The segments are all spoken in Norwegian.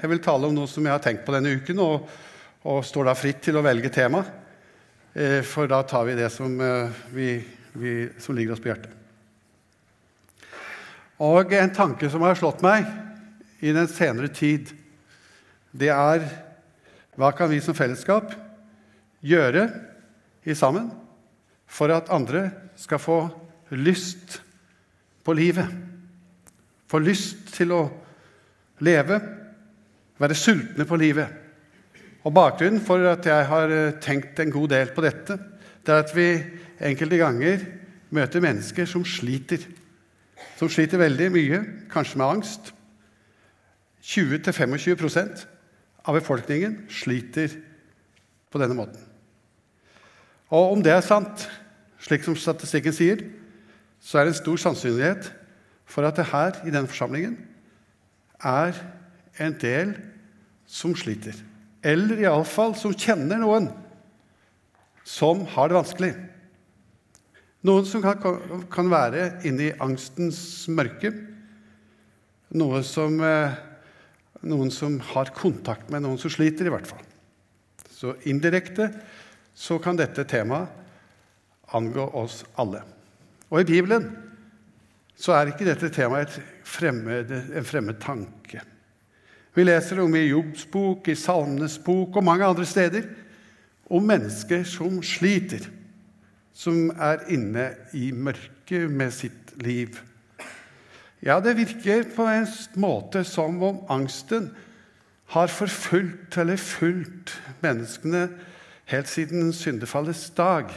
Jeg vil tale om noe som jeg har tenkt på denne uken, og, og står da fritt til å velge tema. Eh, for da tar vi det som, eh, vi, vi, som ligger oss på hjertet. Og en tanke som har slått meg i den senere tid, det er hva kan vi som fellesskap gjøre i sammen for at andre skal få lyst på livet? Få lyst til å leve, være sultne på livet. Og Bakgrunnen for at jeg har tenkt en god del på dette, det er at vi enkelte ganger møter mennesker som sliter som sliter veldig mye, kanskje med angst. 20-25% av befolkningen sliter på denne måten. Og om det er sant, slik som statistikken sier, så er det en stor sannsynlighet for at det her i denne forsamlingen er en del som sliter. Eller iallfall som kjenner noen som har det vanskelig. Noen som kan, kan være inne i angstens mørke. Noe som, eh, noen som har kontakt med noen som sliter, i hvert fall. Så indirekte så kan dette temaet angå oss alle. Og i Bibelen så er ikke dette temaet fremmed, en fremmed tanke. Vi leser om i Jobbs bok, i Salmenes bok og mange andre steder om mennesker som sliter som er inne i mørket med sitt liv. Ja, det virker på en måte som om angsten har forfulgt eller fulgt menneskene helt siden syndefallets dag.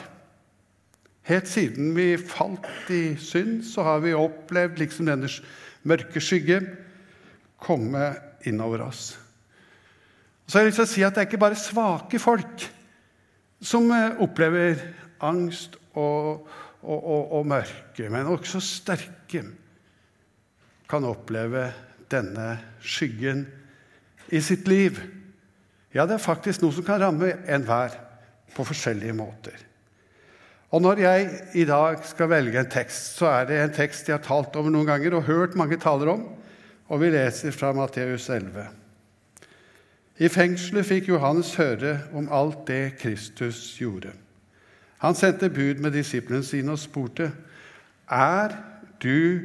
Helt siden vi falt i synd, så har vi opplevd liksom denne mørke skygge komme innover oss. Så har jeg lyst til å si at Det er ikke bare svake folk som eh, opplever angst og, og, og, og mørke, men også sterke, kan oppleve denne skyggen i sitt liv. Ja, det er faktisk noe som kan ramme enhver på forskjellige måter. Og Når jeg i dag skal velge en tekst, så er det en tekst jeg har talt over noen ganger og hørt mange taler om, og vi leser fra Matteus 11. I fengselet fikk Johannes høre om alt det Kristus gjorde. Han sendte bud med disiplene sine og spurte, 'Er du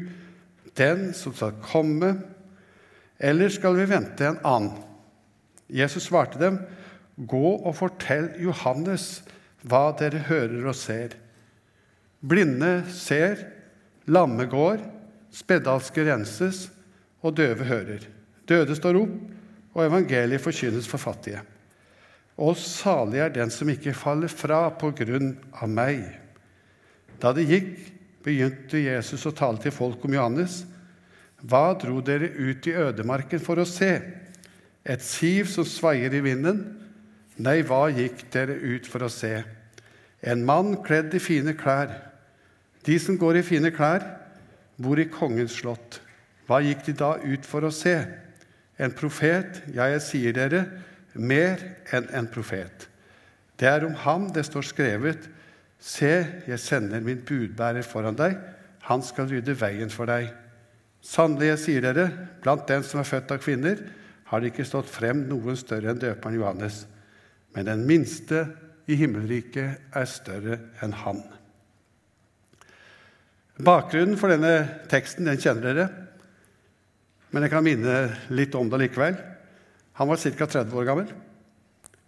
den som skal komme, eller skal vi vente en annen?' Jesus svarte dem, 'Gå og fortell Johannes hva dere hører og ser.' Blinde ser, lamme går, spedalske renses, og døve hører. Døde står opp, og evangeliet forkynnes for fattige. Og salig er den som ikke faller fra på grunn av meg. Da det gikk, begynte Jesus å tale til folk om Johannes. Hva dro dere ut i ødemarken for å se? Et siv som svaier i vinden? Nei, hva gikk dere ut for å se? En mann kledd i fine klær. De som går i fine klær, bor i kongens slott. Hva gikk de da ut for å se? En profet, ja, jeg sier dere, mer enn en profet. Det er om ham det står skrevet:" Se, jeg sender min budbærer foran deg. Han skal rydde veien for deg. Sannelig, jeg sier dere, blant den som er født av kvinner, har det ikke stått frem noen større enn døperen Johannes. Men den minste i himmelriket er større enn han. Bakgrunnen for denne teksten den kjenner dere, men jeg kan minne litt om det likevel. Han var ca. 30 år gammel,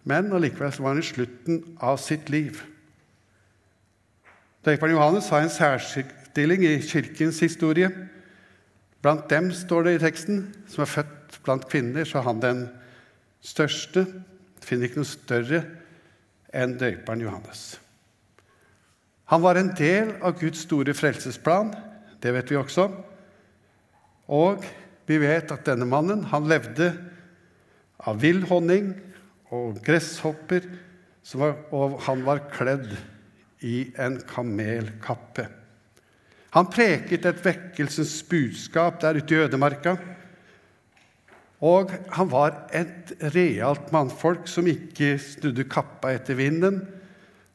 men allikevel var han i slutten av sitt liv. Døperen Johannes har en særstilling i kirkens historie. Blant dem, står det i teksten, som er født blant kvinner, så er han den største. Finner ikke noe større enn døperen Johannes. Han var en del av Guds store frelsesplan. Det vet vi også. Og vi vet at denne mannen han levde av vill honning og gresshopper, og han var kledd i en kamelkappe. Han preket et vekkelsens budskap der ute i ødemarka. Og han var et realt mannfolk som ikke snudde kappa etter vinden.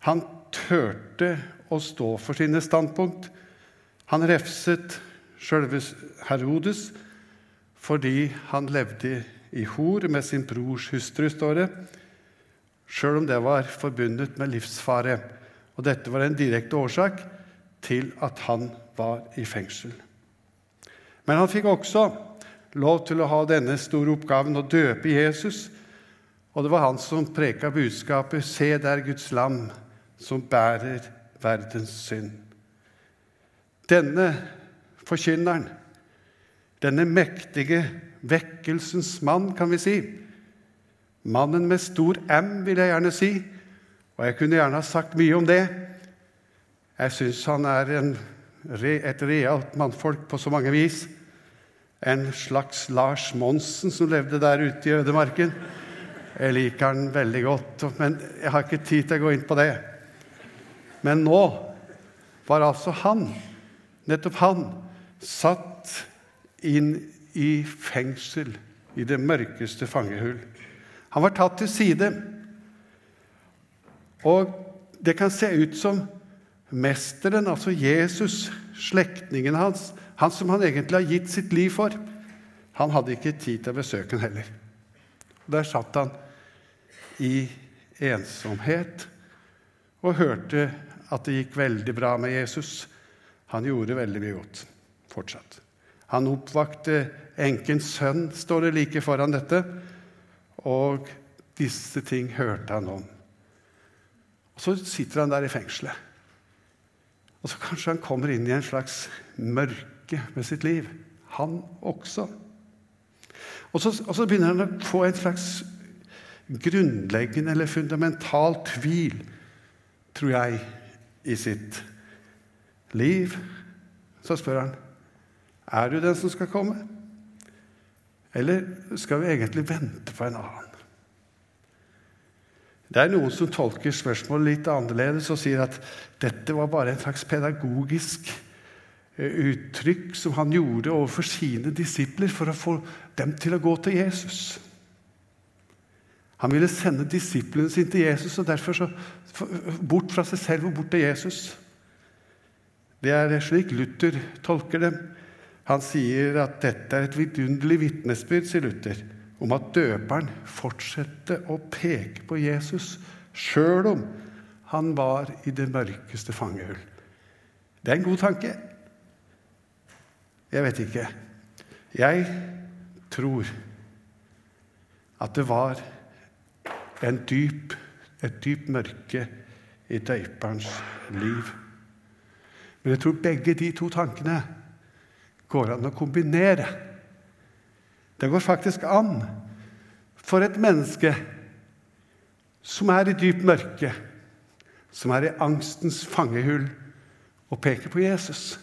Han turte å stå for sine standpunkt. Han refset sjølve Herodes fordi han levde i hor med sin brors hustru, står det, sjøl om det var forbundet med livsfare. Og dette var en direkte årsak til at han var i fengsel. Men han fikk også lov til å ha denne store oppgaven å døpe Jesus. Og det var han som preka budskapet 'Se der Guds lam som bærer verdens synd'. Denne forkynneren, denne mektige vekkelsens mann, kan vi si, mannen med stor M, vil jeg gjerne si, og jeg kunne gjerne ha sagt mye om det. Jeg syns han er en, et realt mannfolk på så mange vis. En slags Lars Monsen som levde der ute i ødemarken. Jeg liker han veldig godt, men jeg har ikke tid til å gå inn på det. Men nå var altså han, nettopp han, satt inn i fengsel, i det mørkeste fangehull. Han var tatt til side. Og det kan se ut som mesteren, altså Jesus, slektningen hans, han som han egentlig har gitt sitt liv for, han hadde ikke tid til å besøke ham heller. Der satt han i ensomhet og hørte at det gikk veldig bra med Jesus. Han gjorde veldig mye godt fortsatt. Han oppvakte enkens sønn, står det like foran dette, og disse ting hørte han om. Og Så sitter han der i fengselet. Og så kanskje han kommer inn i en slags mørke med sitt liv. Han også. Og så, og så begynner han å få en slags grunnleggende eller fundamental tvil, tror jeg, i sitt liv. Så spør han er du den som skal komme, eller skal vi egentlig vente på en annen? Det er noen som tolker spørsmålet litt annerledes og sier at dette var bare en slags pedagogisk eh, uttrykk som han gjorde overfor sine disipler for å få dem til å gå til Jesus. Han ville sende disiplene sine til Jesus, og derfor så bort fra seg selv og bort til Jesus. Det er slik Luther tolker dem. Han sier at dette er et vidunderlig vitnesbyrd, sier Luther om at døperen fortsatte å peke på Jesus sjøl om han var i det mørkeste fangehull. Det er en god tanke. Jeg vet ikke. Jeg tror at det var dyp, et dypt mørke i døyperens liv. Men jeg tror begge de to tankene går an å kombinere. Det går faktisk an for et menneske som er i dypt mørke, som er i angstens fangehull, å peke på Jesus.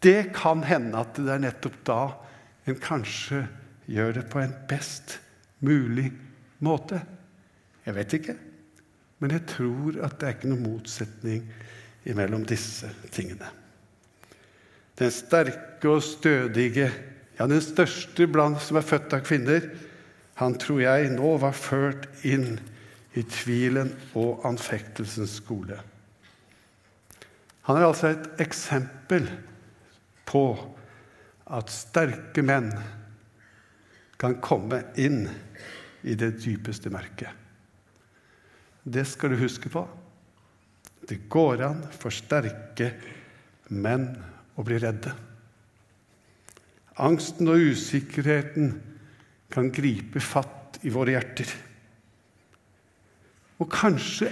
Det kan hende at det er nettopp da en kanskje gjør det på en best mulig måte. Jeg vet ikke, men jeg tror at det er ikke noen motsetning mellom disse tingene. Den sterke og stødige ja, den største blant som er født av kvinner, han tror jeg nå var ført inn i tvilen og anfektelsens skole. Han er altså et eksempel på at sterke menn kan komme inn i det dypeste mørket. Det skal du huske på. Det går an for sterke menn å bli redde. Angsten og usikkerheten kan gripe fatt i våre hjerter. Og kanskje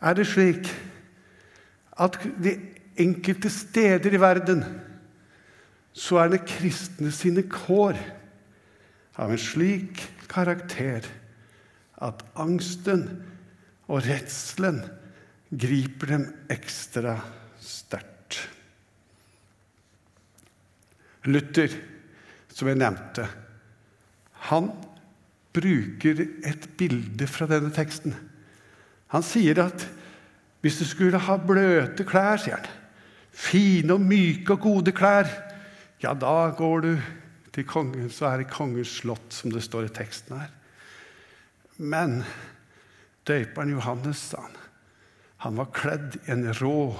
er det slik at de enkelte steder i verden så er det kristne sine kår av en slik karakter at angsten og redselen griper dem ekstra sterkt. Luther, som jeg nevnte, han bruker et bilde fra denne teksten. Han sier at hvis du skulle ha bløte klær, sier han, fine og myke og gode klær, ja, da går du til kongen, så er det kongens slott, som det står i teksten her. Men døperen Johannes, sa han, han var kledd i en rå,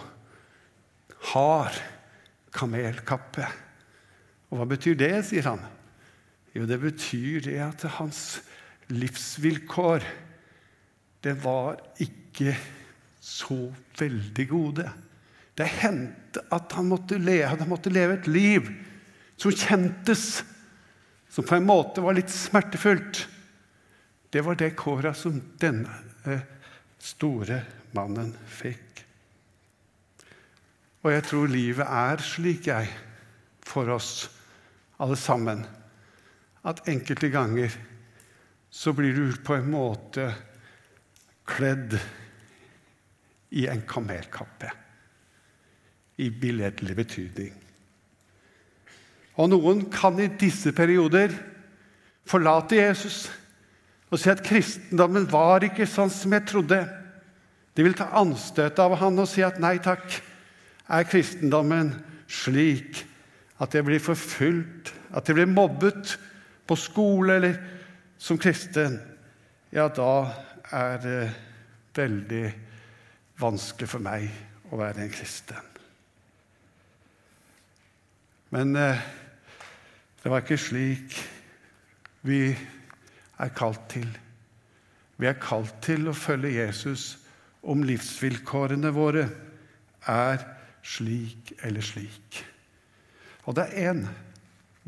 hard kamelkappe. Og hva betyr det, sier han. Jo, det betyr det at hans livsvilkår det var ikke så veldig gode. Det hendte at han måtte, leve, han måtte leve et liv som kjentes, som på en måte var litt smertefullt. Det var det kåra som denne eh, store mannen fikk. Og jeg tror livet er slik, jeg, for oss alle sammen, at enkelte ganger så blir du på en måte kledd i en kamelkappe. I billedlig betydning. Og noen kan i disse perioder forlate Jesus og si at kristendommen var ikke sånn som jeg trodde. De vil ta anstøt av han og si at nei takk, er kristendommen slik at jeg blir forfulgt, at jeg blir mobbet på skole eller som kristen, ja, da er det veldig vanskelig for meg å være en kristen. Men eh, det var ikke slik vi er kalt til. Vi er kalt til å følge Jesus om livsvilkårene våre er slik eller slik. Og det er én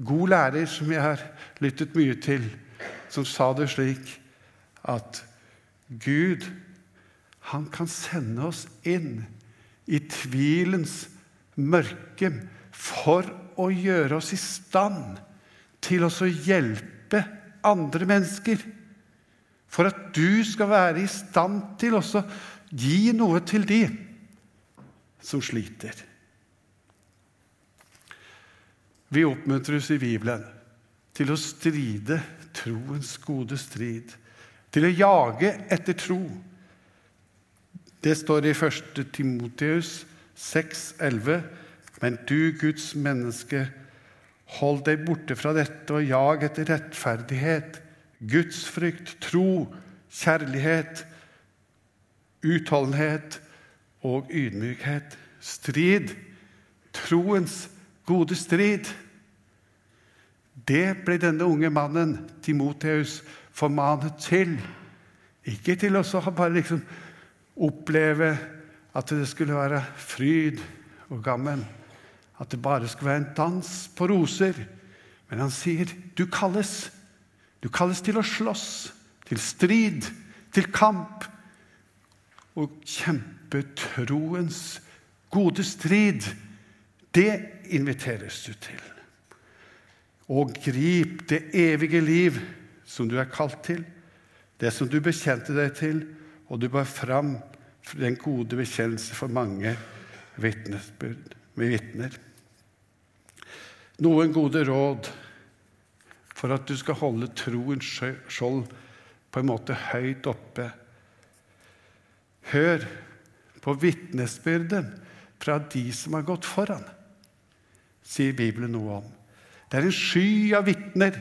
god lærer som jeg har lyttet mye til, som sa det slik at Gud, han kan sende oss inn i tvilens mørke for å gjøre oss i stand til å hjelpe andre mennesker. For at du skal være i stand til å gi noe til de som sliter. Vi oppmuntres i Bibelen til å stride troens gode strid, til å jage etter tro. Det står i 1. Timoteus 6,11.: Men du, Guds menneske, hold deg borte fra dette og jag etter rettferdighet, gudsfrykt, tro, kjærlighet, utholdenhet og ydmykhet. Strid, troens gode strid. Det ble denne unge mannen, Timoteus, formanet til. Ikke til å bare liksom oppleve at det skulle være fryd og gammen. At det bare skulle være en dans på roser. Men han sier, 'Du kalles. Du kalles til å slåss, til strid, til kamp.' Og kjempe troens gode strid. Det inviteres du til. Og grip det evige liv som du er kalt til, det som du bekjente deg til, og du bar fram den gode bekjennelse for mange vitnesbyrd med vitner. Noen gode råd for at du skal holde troens skjold på en måte høyt oppe. Hør på vitnesbyrden fra de som har gått foran, sier Bibelen noe om. Det er en sky av vitner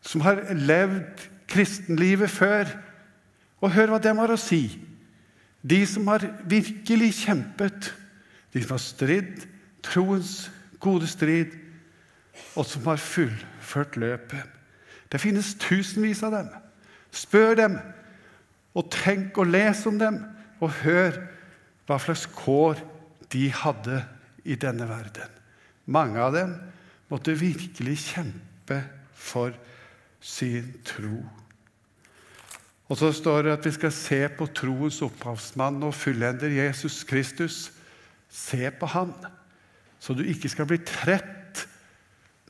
som har levd kristenlivet før. Og hør hva de har å si. De som har virkelig kjempet, de som har stridd troens gode strid, og som har fullført løpet. Det finnes tusenvis av dem. Spør dem, og tenk og les om dem, og hør hva slags kår de hadde i denne verden. Mange av dem måtte virkelig kjempe for sin tro. Og så står det at vi skal se på troens opphavsmann og fullender Jesus Kristus. Se på han, så du ikke skal bli trett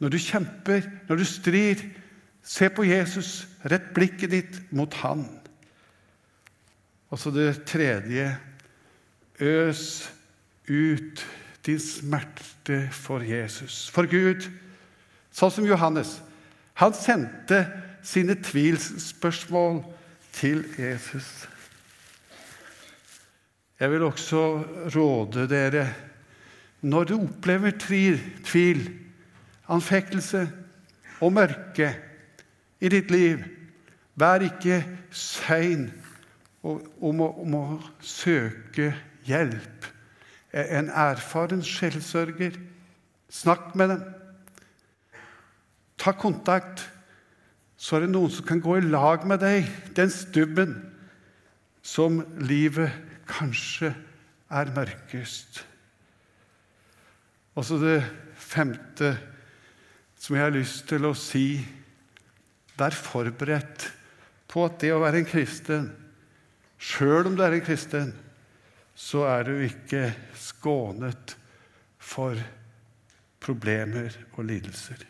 når du kjemper, når du strir. Se på Jesus, rett blikket ditt mot han. Og så det tredje øs ut din smerte for Jesus, for Gud. Sånn som Johannes. Han sendte sine tvilsspørsmål til Jesus. Jeg vil også råde dere, når du opplever tvil, tvil anfektelse og mørke i ditt liv, vær ikke sein om å, om å søke hjelp en erfaren sjelsørger. Snakk med dem. ta kontakt, så er det noen som kan gå i lag med deg. Den stubben som livet kanskje er mørkest. Og så det femte som jeg har lyst til å si Vær forberedt på at det å være en kristen, sjøl om du er en kristen, så er du ikke skånet for problemer og lidelser.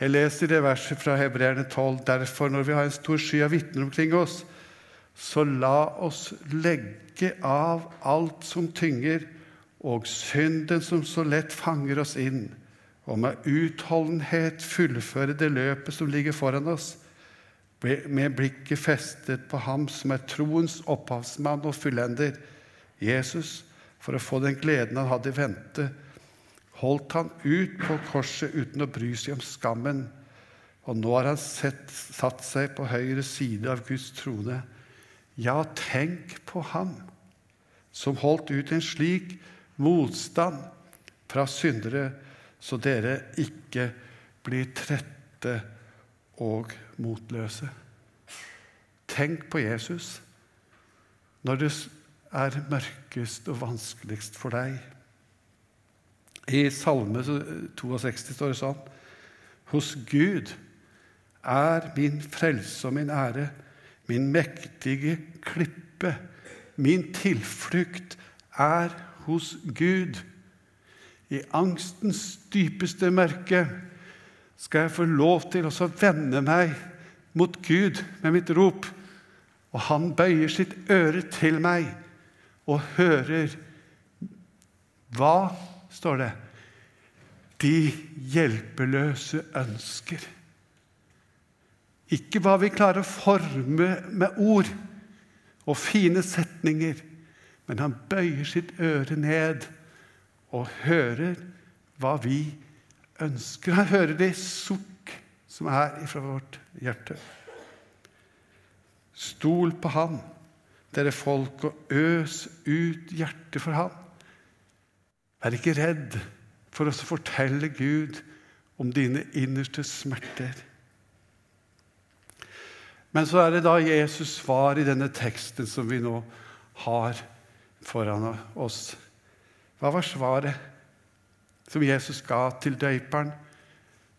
Jeg leser det verset fra Hebreerne 12. Derfor, når vi har en stor sky av vitner omkring oss, så la oss legge av alt som tynger, og synden som så lett fanger oss inn, og med utholdenhet fullføre det løpet som ligger foran oss, med blikket festet på ham som er troens opphavsmann og fullender, Jesus, for å få den gleden han hadde i vente, holdt han ut på korset uten å bry seg om skammen. Og nå har han sett, satt seg på høyre side av Guds trone. Ja, tenk på ham som holdt ut en slik motstand fra syndere, så dere ikke blir trette og motløse. Tenk på Jesus når det er mørkest og vanskeligst for deg. I Salme 62 står det sånn Hos Gud er min frelse og min ære, min mektige klippe, min tilflukt er hos Gud. I angstens dypeste mørke skal jeg få lov til å vende meg mot Gud med mitt rop. Og han bøyer sitt øre til meg og hører hva står det, de hjelpeløse ønsker. Ikke hva vi klarer å forme med ord og fine setninger, men han bøyer sitt øre ned og hører hva vi ønsker. Han hører de sukk som er ifra vårt hjerte. Stol på Han, dere folk, og øs ut hjertet for Han. Vær ikke redd for å fortelle Gud om dine innerste smerter. Men så er det da Jesus' svar i denne teksten som vi nå har foran oss. Hva var svaret som Jesus ga til døyperen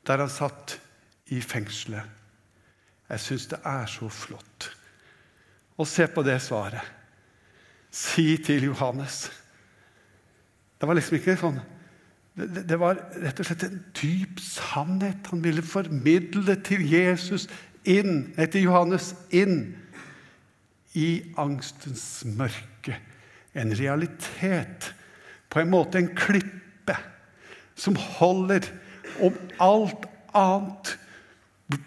der han satt i fengselet? Jeg syns det er så flott. Og se på det svaret. Si til Johannes det var liksom ikke sånn det, det, var rett og slett en dyp sannhet. Han ville formidle til Jesus inn, etter Johannes inn i angstens mørke. En realitet. På en måte en klippe som holder om alt annet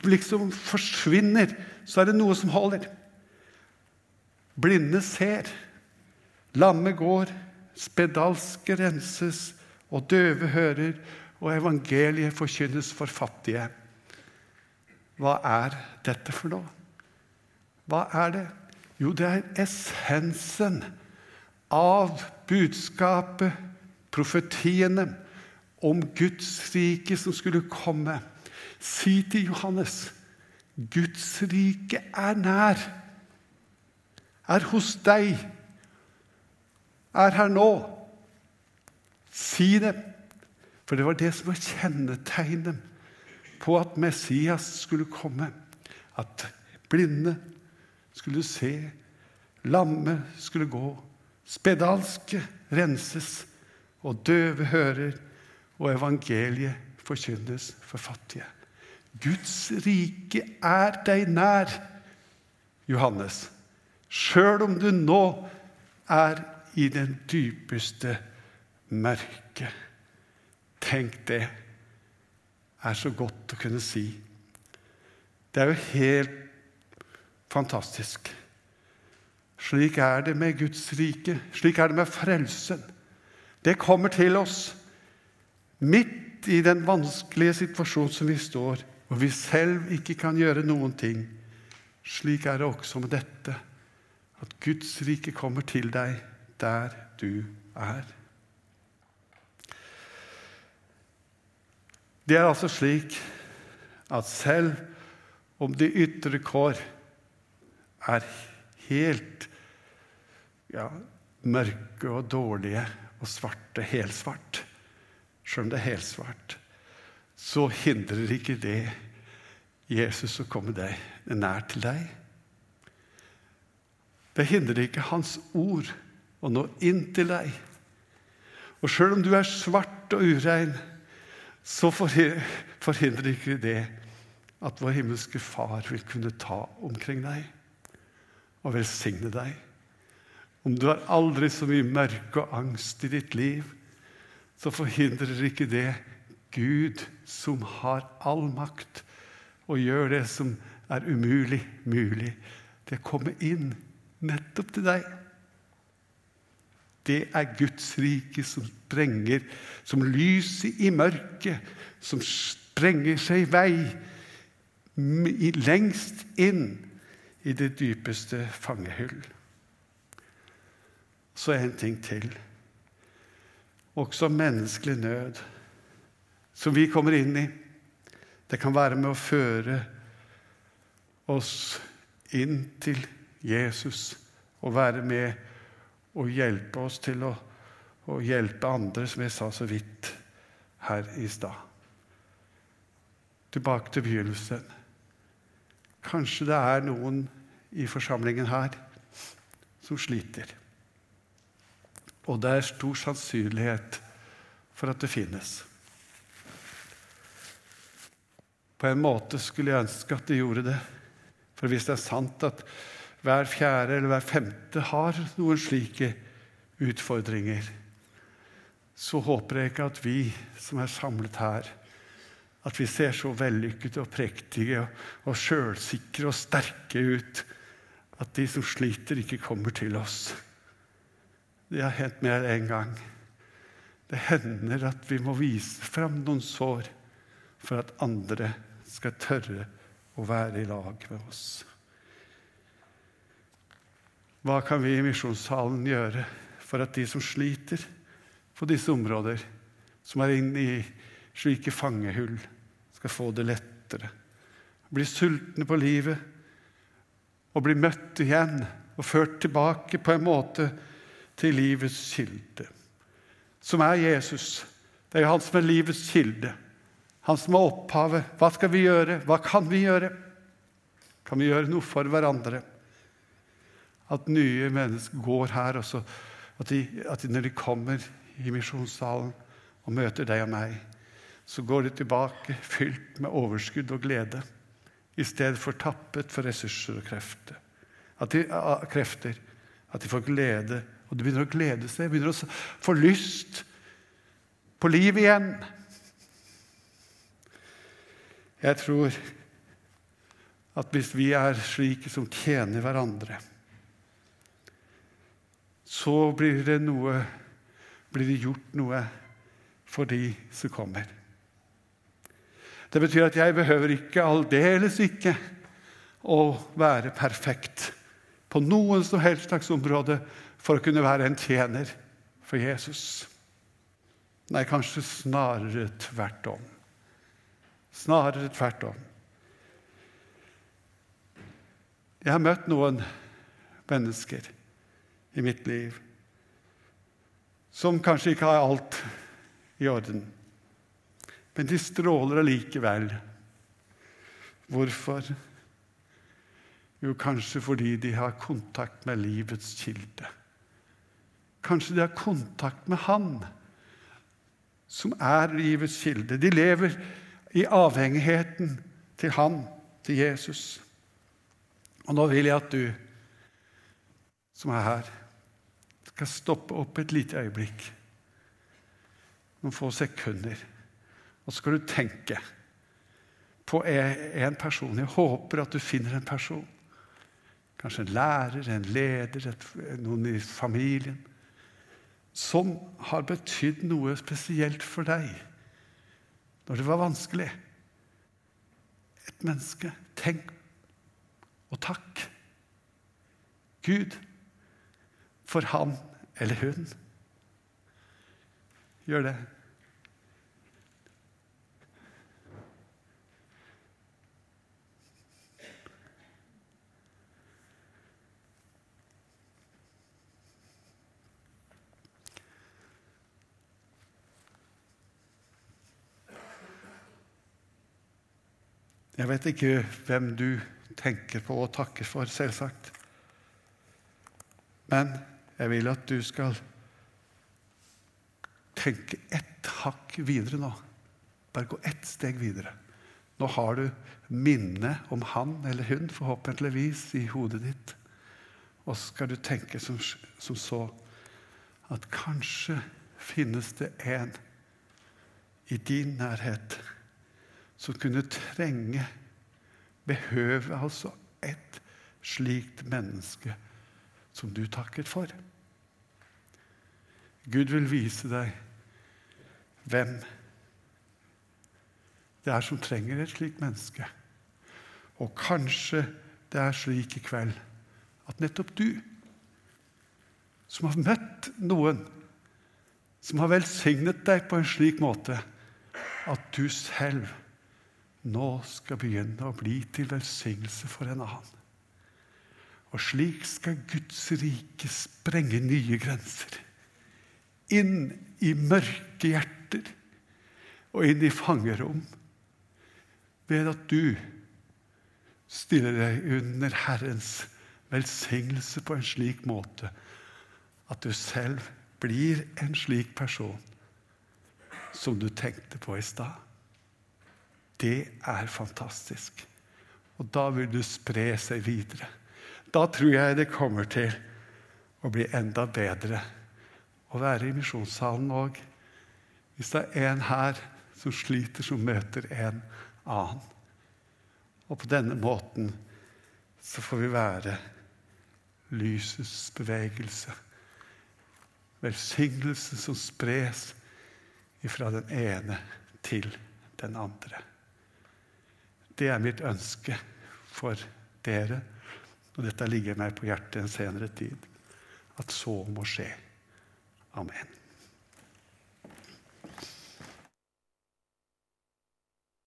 liksom forsvinner, så er det noe som holder. Blinde ser, lamme går, spedalske renses, og døve hører, og evangeliet forkynnes for fattige. Hva er dette for noe? Hva er det? Jo, det er essensen av budskapet, profetiene, om Guds rike som skulle komme. Si til Johannes Guds rike er nær, er hos deg er her nå. Si det. For det var det som var kjennetegnet på at Messias skulle komme. At blinde skulle se, lamme skulle gå, spedalske renses, og døve hører, og evangeliet forkynnes for fattige. Guds rike er deg nær, Johannes, sjøl om du nå er i den dypeste mørke. Tenk det er så godt å kunne si. Det er jo helt fantastisk. Slik er det med Guds rike. Slik er det med frelsen. Det kommer til oss midt i den vanskelige situasjonen som vi står, og vi selv ikke kan gjøre noen ting. Slik er det også med dette, at Guds rike kommer til deg der du er. Det er altså slik at selv om de ytre kår er helt ja, mørke og dårlige og svarte, helsvart, sjøl om det er helsvart, så hindrer ikke det Jesus å komme deg nær til deg. Det hindrer ikke Hans ord å nå inn til deg. Og sjøl om du er svart og urein, så forhindrer ikke det at vår himmelske Far vil kunne ta omkring deg og velsigne deg. Om du har aldri så mye mørke og angst i ditt liv, så forhindrer ikke det Gud, som har all makt, og gjør det som er umulig, mulig. Det kommer inn nettopp til deg. Det er Guds rike som sprenger, som lyset i mørket, som sprenger seg vei lengst inn i det dypeste fangehull. Så en ting til. Også menneskelig nød, som vi kommer inn i. Det kan være med å føre oss inn til Jesus og være med og hjelpe oss til å, å hjelpe andre, som jeg sa så vidt her i stad. Tilbake til begynnelsen. Kanskje det er noen i forsamlingen her som sliter. Og det er stor sannsynlighet for at det finnes. På en måte skulle jeg ønske at de gjorde det. For hvis det er sant at hver fjerde eller hver femte har noen slike utfordringer, så håper jeg ikke at vi som er samlet her, at vi ser så vellykkede og prektige og sjølsikre og sterke ut at de som sliter, ikke kommer til oss. Det har hendt mer enn en gang. Det hender at vi må vise fram noen sår for at andre skal tørre å være i lag med oss. Hva kan vi i misjonssalen gjøre for at de som sliter på disse områder, som er inne i slike fangehull, skal få det lettere? Bli sultne på livet og bli møtt igjen og ført tilbake på en måte til livets kilde, som er Jesus. Det er jo han som er livets kilde. Han som er opphavet. Hva skal vi gjøre? Hva kan vi gjøre? Kan vi gjøre noe for hverandre? At nye mennesker går her, og at, de, at de, når de kommer i misjonssalen og møter deg og meg, så går de tilbake fylt med overskudd og glede i stedet for tappet for ressurser og krefter. At de, krefter. At de får glede, og de begynner å glede seg, begynner å få lyst på liv igjen. Jeg tror at hvis vi er slike som tjener hverandre, så blir det, noe, blir det gjort noe for de som kommer. Det betyr at jeg behøver ikke, aldeles ikke, å være perfekt på noen som helst slags område for å kunne være en tjener for Jesus. Nei, kanskje snarere tvert om. Snarere tvert om. Jeg har møtt noen mennesker i mitt liv som kanskje ikke har alt i orden. Men de stråler allikevel. Hvorfor? Jo, kanskje fordi de har kontakt med livets kilde. Kanskje de har kontakt med Han som er livets kilde. De lever i avhengigheten til Han, til Jesus. Og nå vil jeg at du som er her, skal stoppe opp et lite øyeblikk. Noen få sekunder. Og så skal du tenke på en person. Jeg håper at du finner en person. Kanskje en lærer, en leder, noen i familien. Som har betydd noe spesielt for deg når det var vanskelig. Et menneske. Tenk og takk Gud for han eller hun. Gjør det. Jeg vet ikke hvem du tenker på og takker for, selvsagt. Men jeg vil at du skal tenke ett hakk videre nå. Bare gå ett steg videre. Nå har du minnet om han eller hun, forhåpentligvis, i hodet ditt. Og så skal du tenke som, som så at kanskje finnes det en i din nærhet som kunne trenge, behøve altså et slikt menneske som du takket for. Gud vil vise deg hvem det er som trenger et slikt menneske. Og kanskje det er slik i kveld at nettopp du, som har møtt noen som har velsignet deg på en slik måte at du selv nå skal begynne å bli til velsignelse for en annen. Og slik skal Guds rike sprenge nye grenser. Inn i mørke hjerter og inn i fangerom. Ved at du stiller deg under Herrens velsignelse på en slik måte at du selv blir en slik person som du tenkte på i stad. Det er fantastisk. Og da vil du spre seg videre. Da tror jeg det kommer til å bli enda bedre å være i misjonssalen òg. Hvis det er en her som sliter, som møter en annen. Og på denne måten så får vi være lysets bevegelse. Velsignelse som spres fra den ene til den andre. Det er mitt ønske for dere, og dette ligger meg på hjertet en senere tid, at så må skje. Amen.